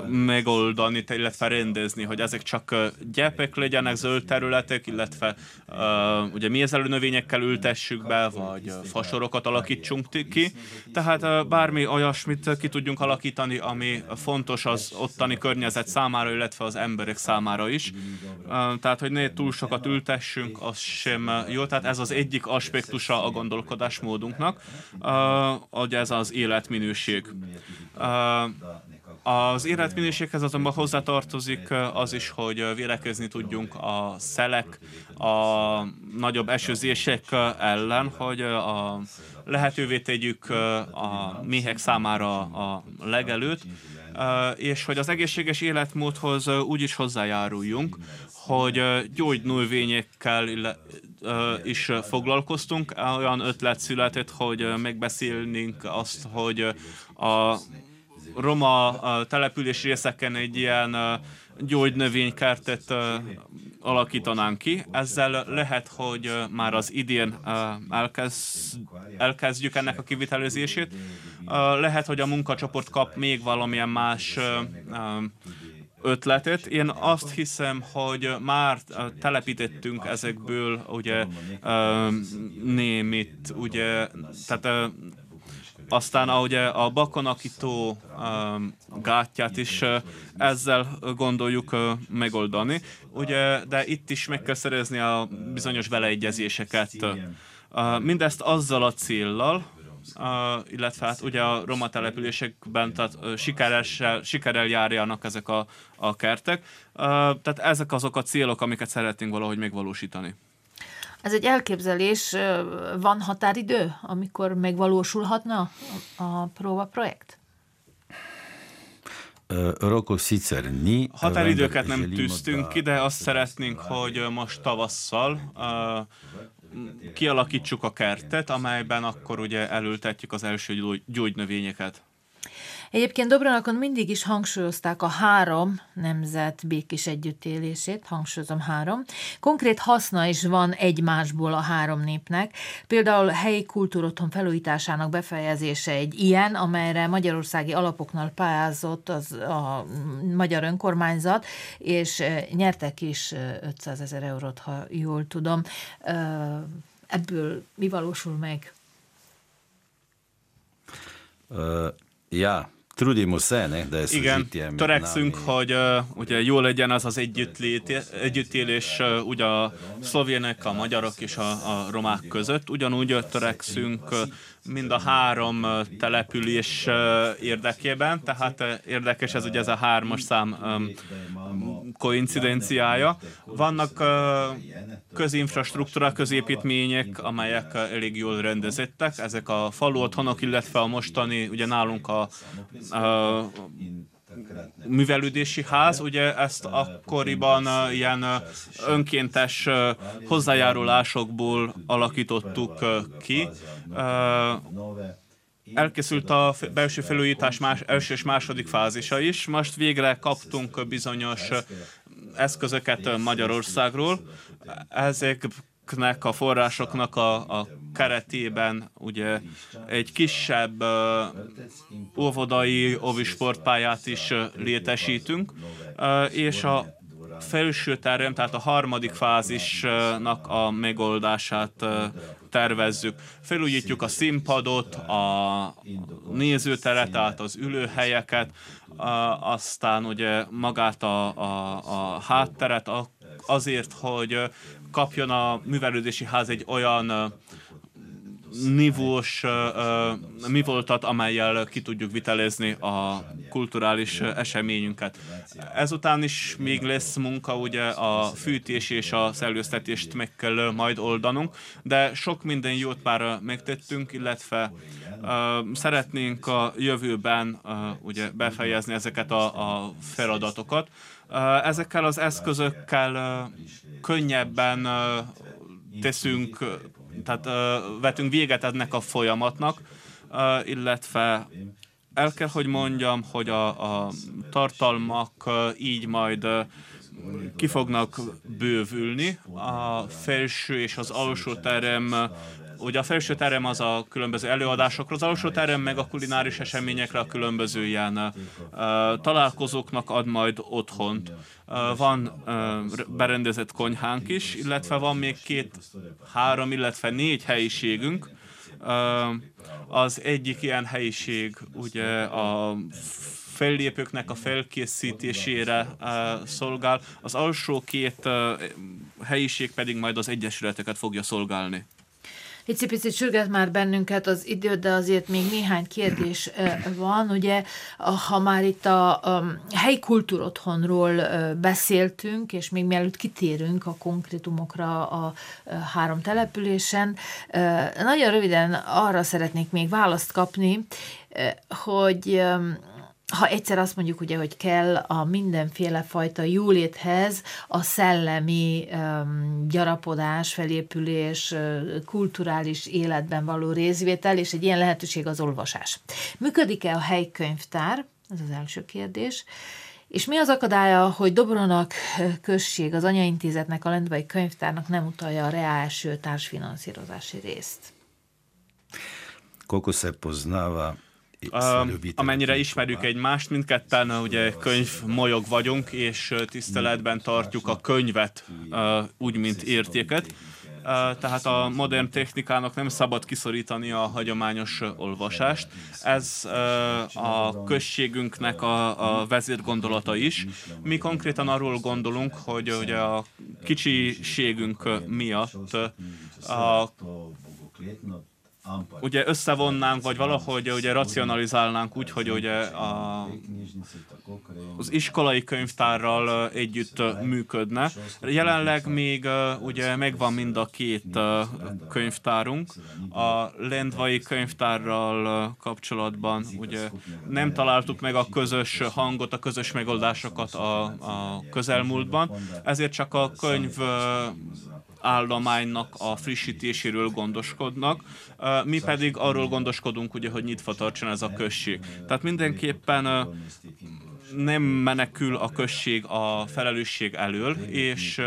megoldani, illetve rendezni, hogy ezek csak gyepek legyenek, zöld területek, illetve uh, ugye mézelő növényekkel ültessük be, vagy fasorokat alakítsunk ki. Tehát uh, bármi olyasmit ki tudjunk alakítani, ami fontos az ottani környezet számára, illetve az emberek számára is. Uh, tehát, hogy ne túl sokat ültessünk, az sem jó. Tehát ez az egyik aspektusa a gondolkodásmódunknak, uh, hogy ez az életminőség. Uh, az életminőséghez azonban hozzátartozik az is, hogy védekezni tudjunk a szelek, a nagyobb esőzések ellen, hogy a lehetővé tegyük a méhek számára a legelőt, és hogy az egészséges életmódhoz úgy is hozzájáruljunk, hogy gyógynövényekkel is foglalkoztunk. Olyan ötlet született, hogy megbeszélnénk azt, hogy a roma település részeken egy ilyen gyógynövénykertet alakítanánk ki. Ezzel lehet, hogy már az idén elkezd, elkezdjük ennek a kivitelezését. Lehet, hogy a munkacsoport kap még valamilyen más ötletet. Én azt hiszem, hogy már telepítettünk ezekből ugye némit, ugye, tehát aztán ahogy a bakonakító um, gátját is uh, ezzel gondoljuk uh, megoldani, ugye, de itt is meg kell szerezni a bizonyos beleegyezéseket. Mindezt azzal a céllal, Uh, illetve hát ugye a roma településekben tehát, uh, sikeressel, sikerrel járjanak ezek a, a kertek. Uh, tehát ezek azok a célok, amiket szeretnénk valahogy megvalósítani. Ez egy elképzelés, van határidő, amikor megvalósulhatna a próba projekt? Határidőket nem tűztünk ki, de azt szeretnénk, hogy most tavasszal kialakítsuk a kertet, amelyben akkor ugye elültetjük az első gyógynövényeket. Egyébként Dobronakon mindig is hangsúlyozták a három nemzet békés együttélését, hangsúlyozom három. Konkrét haszna is van egymásból a három népnek. Például helyi kultúrotthon felújításának befejezése egy ilyen, amelyre magyarországi alapoknál pályázott az a magyar önkormányzat, és nyertek is 500 eh, ezer eurót, ha jól tudom. Ebből mi valósul meg? Uh, ja, Trudimo se, ne, da Igen, törekszünk, hogy uh, ugye jó legyen az az együttlét, együttélés uh, ugye a szlovének, a magyarok és a, a romák között. Ugyanúgy törekszünk uh, mind a három település érdekében, tehát érdekes ez ugye ez a hármas szám koincidenciája. Vannak közinfrastruktúra, középítmények, amelyek elég jól rendezettek. Ezek a falu otthonok, illetve a mostani, ugye nálunk a uh, művelődési ház, ugye ezt akkoriban ilyen önkéntes hozzájárulásokból alakítottuk ki. Elkészült a belső felújítás más, első és második fázisa is. Most végre kaptunk bizonyos eszközöket Magyarországról. Ezek ezeknek a forrásoknak a, a keretében ugye egy kisebb uh, óvodai ovisportpályát is uh, létesítünk, uh, és a felső terem, tehát a harmadik fázisnak a megoldását tervezzük. Felújítjuk a színpadot, a nézőteret, tehát az ülőhelyeket, aztán ugye magát a, a, a hátteret azért, hogy kapjon a művelődési ház egy olyan nívós mi voltat, amelyel ki tudjuk vitelezni a kulturális eseményünket. Ezután is még lesz munka, ugye a fűtés és a szellőztetést meg kell majd oldanunk, de sok minden jót már megtettünk, illetve szeretnénk a jövőben ugye befejezni ezeket a, a feladatokat. Ezekkel az eszközökkel könnyebben teszünk tehát vetünk véget ennek a folyamatnak, illetve el kell, hogy mondjam, hogy a, a tartalmak így majd ki fognak bővülni. A felső és az alsó terem ugye a felső terem az a különböző előadásokra, az alsó terem meg a kulináris eseményekre, a különböző ilyen találkozóknak ad majd otthont. Van berendezett konyhánk is, illetve van még két, három, illetve négy helyiségünk. Az egyik ilyen helyiség ugye a fellépőknek a felkészítésére szolgál, az alsó két helyiség pedig majd az egyesületeket fogja szolgálni. Picit sürget már bennünket az idő, de azért még néhány kérdés van. Ugye, ha már itt a, a helyi kultúrotthonról beszéltünk, és még mielőtt kitérünk a konkrétumokra a három településen, nagyon röviden arra szeretnék még választ kapni, hogy ha egyszer azt mondjuk ugye, hogy kell a mindenféle fajta jóléthez a szellemi um, gyarapodás, felépülés, kulturális életben való részvétel, és egy ilyen lehetőség az olvasás. Működik-e a helykönyvtár? Ez az első kérdés. És mi az akadálya, hogy Dobronak község, az anyaintézetnek, a Lendvai könyvtárnak nem utalja a reálső társfinanszírozási részt? Koliko poznava amennyire ismerjük egymást, mindketten ugye könyv molyog vagyunk, és tiszteletben tartjuk a könyvet úgy, mint értéket. Tehát a modern technikának nem szabad kiszorítani a hagyományos olvasást. Ez a községünknek a, a vezérgondolata is. Mi konkrétan arról gondolunk, hogy ugye a kicsiségünk miatt a ugye összevonnánk, vagy valahogy ugye racionalizálnánk úgy, hogy ugye a, az iskolai könyvtárral együtt működne. Jelenleg még ugye megvan mind a két könyvtárunk. A Lendvai könyvtárral kapcsolatban ugye nem találtuk meg a közös hangot, a közös megoldásokat a, a közelmúltban, ezért csak a könyv állománynak a frissítéséről gondoskodnak, mi pedig arról gondoskodunk, ugye, hogy nyitva tartson ez a község. Tehát mindenképpen nem menekül a község a felelősség elől, és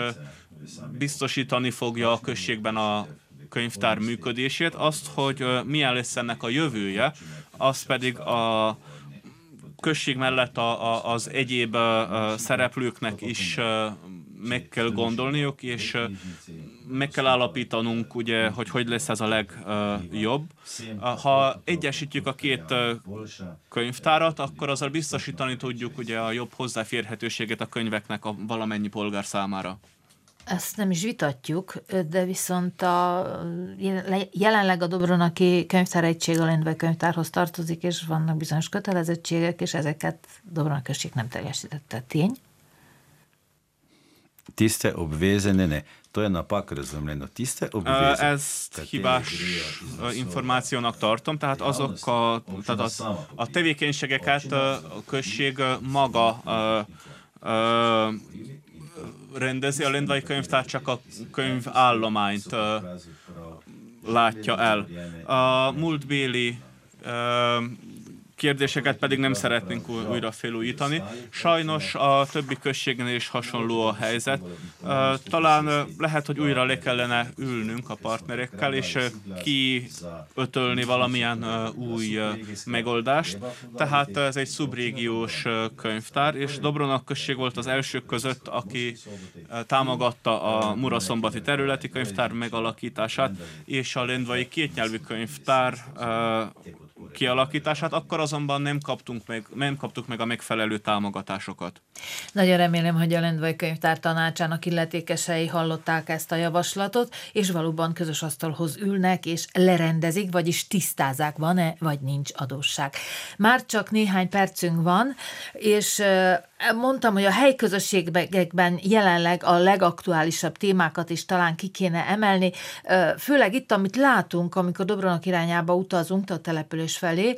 biztosítani fogja a községben a könyvtár működését, azt, hogy milyen lesz ennek a jövője, az pedig a község mellett a, a, az egyéb szereplőknek is meg kell gondolniuk, és meg kell állapítanunk, ugye, hogy hogy lesz ez a legjobb. Ha egyesítjük a két könyvtárat, akkor azzal biztosítani tudjuk ugye a jobb hozzáférhetőséget a könyveknek a valamennyi polgár számára. Ezt nem is vitatjuk, de viszont a, jelenleg a Dobronaki könyvtár a Lendvai könyvtárhoz tartozik, és vannak bizonyos kötelezettségek, és ezeket Dobronaki nem teljesítette. Tény? Tiste obveze, ne, ne, to je napak razumljeno. Tiste obveze. Ezt hibás információnak tartom, tehát azok a, tehát a, a tevékenységeket a község maga a, a, rendezi, a Lendvai könyvtár csak a könyvállományt uh, látja el. A múltbéli kérdéseket pedig nem szeretnénk újra felújítani. Sajnos a többi községnél is hasonló a helyzet. Talán lehet, hogy újra le kellene ülnünk a partnerekkel, és kiötölni valamilyen új megoldást. Tehát ez egy szubrégiós könyvtár, és Dobronak község volt az elsők között, aki támogatta a Muraszombati területi könyvtár megalakítását, és a Lendvai kétnyelvű könyvtár kialakítását, akkor azonban nem, kaptunk meg, nem kaptuk meg a megfelelő támogatásokat. Nagyon remélem, hogy a Lendvai Könyvtár tanácsának illetékesei hallották ezt a javaslatot, és valóban közös asztalhoz ülnek, és lerendezik, vagyis tisztázák, van-e, vagy nincs adósság. Már csak néhány percünk van, és Mondtam, hogy a helyközösségekben jelenleg a legaktuálisabb témákat is talán ki kéne emelni, főleg itt, amit látunk, amikor Dobronak irányába utazunk a település felé,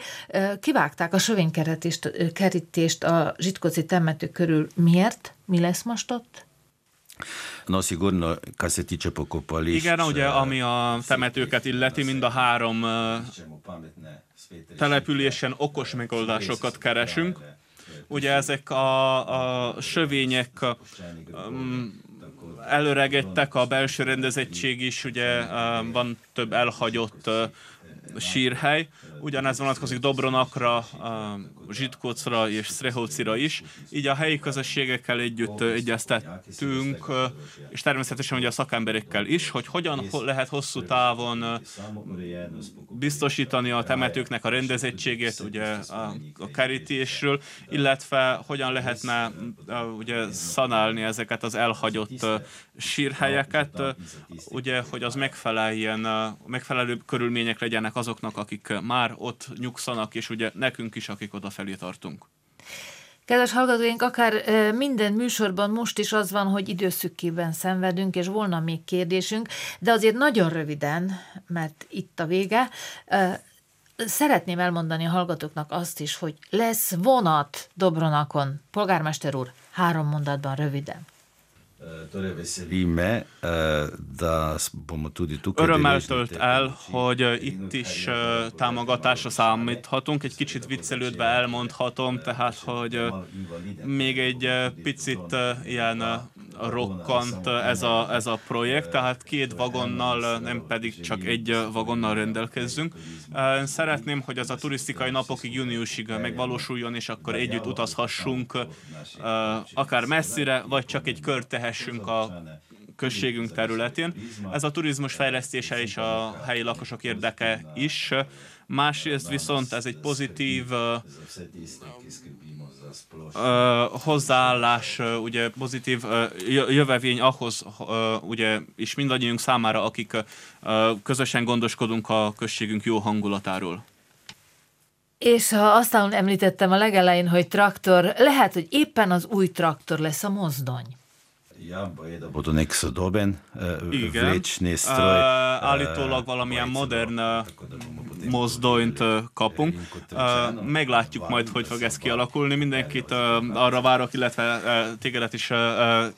kivágták a sövénykerítést a zsitkoci temető körül. Miért? Mi lesz most ott? No, sigurno, kad se tiče. Igen, ugye, ami a temetőket illeti, mind a három településen okos megoldásokat keresünk Ugye ezek a, a sövények um, előregedtek, a belső rendezettség is, ugye um, van több elhagyott uh, sírhely. Ugyanez vonatkozik Dobronakra, Zsitkócra és Szrehócira is. Így a helyi közösségekkel együtt egyeztettünk, és természetesen ugye a szakemberekkel is, hogy hogyan lehet hosszú távon biztosítani a temetőknek a rendezettségét, ugye a, a kerítésről, illetve hogyan lehetne ugye szanálni ezeket az elhagyott sírhelyeket, ugye, hogy az megfeleljen, megfelelő körülmények legyenek azoknak, akik már ott nyugszanak, és ugye nekünk is, akik odafelé tartunk. Kedves hallgatóink, akár minden műsorban most is az van, hogy időszükkében szenvedünk, és volna még kérdésünk, de azért nagyon röviden, mert itt a vége, szeretném elmondani a hallgatóknak azt is, hogy lesz vonat Dobronakon. Polgármester úr, három mondatban röviden. Torej veseli me, da bomo tudi tukaj. Örömmel tölt el, hogy itt is támogatásra számíthatunk. Egy kicsit viccelődve elmondhatom, tehát, hogy még egy picit ilyen rokkant ez a, ez a projekt, tehát két vagonnal, nem pedig csak egy vagonnal rendelkezzünk. Szeretném, hogy ez a turisztikai napokig júniusig megvalósuljon, és akkor együtt utazhassunk akár messzire, vagy csak egy kört tehessünk a községünk területén. Ez a turizmus fejlesztése és a helyi lakosok érdeke is. Másrészt viszont ez egy pozitív uh, hozzáállás, uh, ugye pozitív uh, jövevény ahhoz, uh, ugye, és mindannyiunk számára, akik uh, közösen gondoskodunk a községünk jó hangulatáról. És ha aztán említettem a legelején, hogy traktor, lehet, hogy éppen az új traktor lesz a mozdony. Ja, boje, da bodo nek sodoben uh, vlečni stroj. Uh, állítólag valamilyen modern uh, mozdonyt uh, kapunk. Uh, meglátjuk majd, hogy fog ez kialakulni. Mindenkit uh, arra várok, illetve uh, tégedet is uh,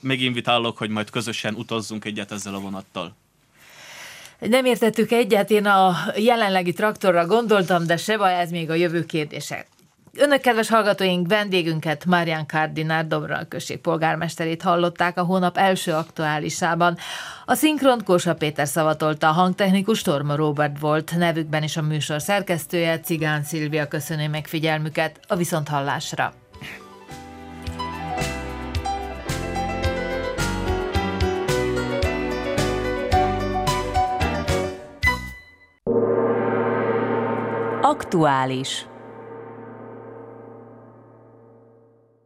meginvitálok, hogy majd közösen utazzunk egyet ezzel a vonattal. Nem értettük egyet, én a jelenlegi traktorra gondoltam, de se baj, ez még a jövő kérdése. Önök kedves hallgatóink, vendégünket, Marian Kardinár Dobral község polgármesterét hallották a hónap első aktuálisában. A szinkront Kósa Péter szavatolta, a hangtechnikus Torma Robert volt, nevükben is a műsor szerkesztője, Cigán Szilvia köszöni meg figyelmüket, a viszonthallásra. Aktuális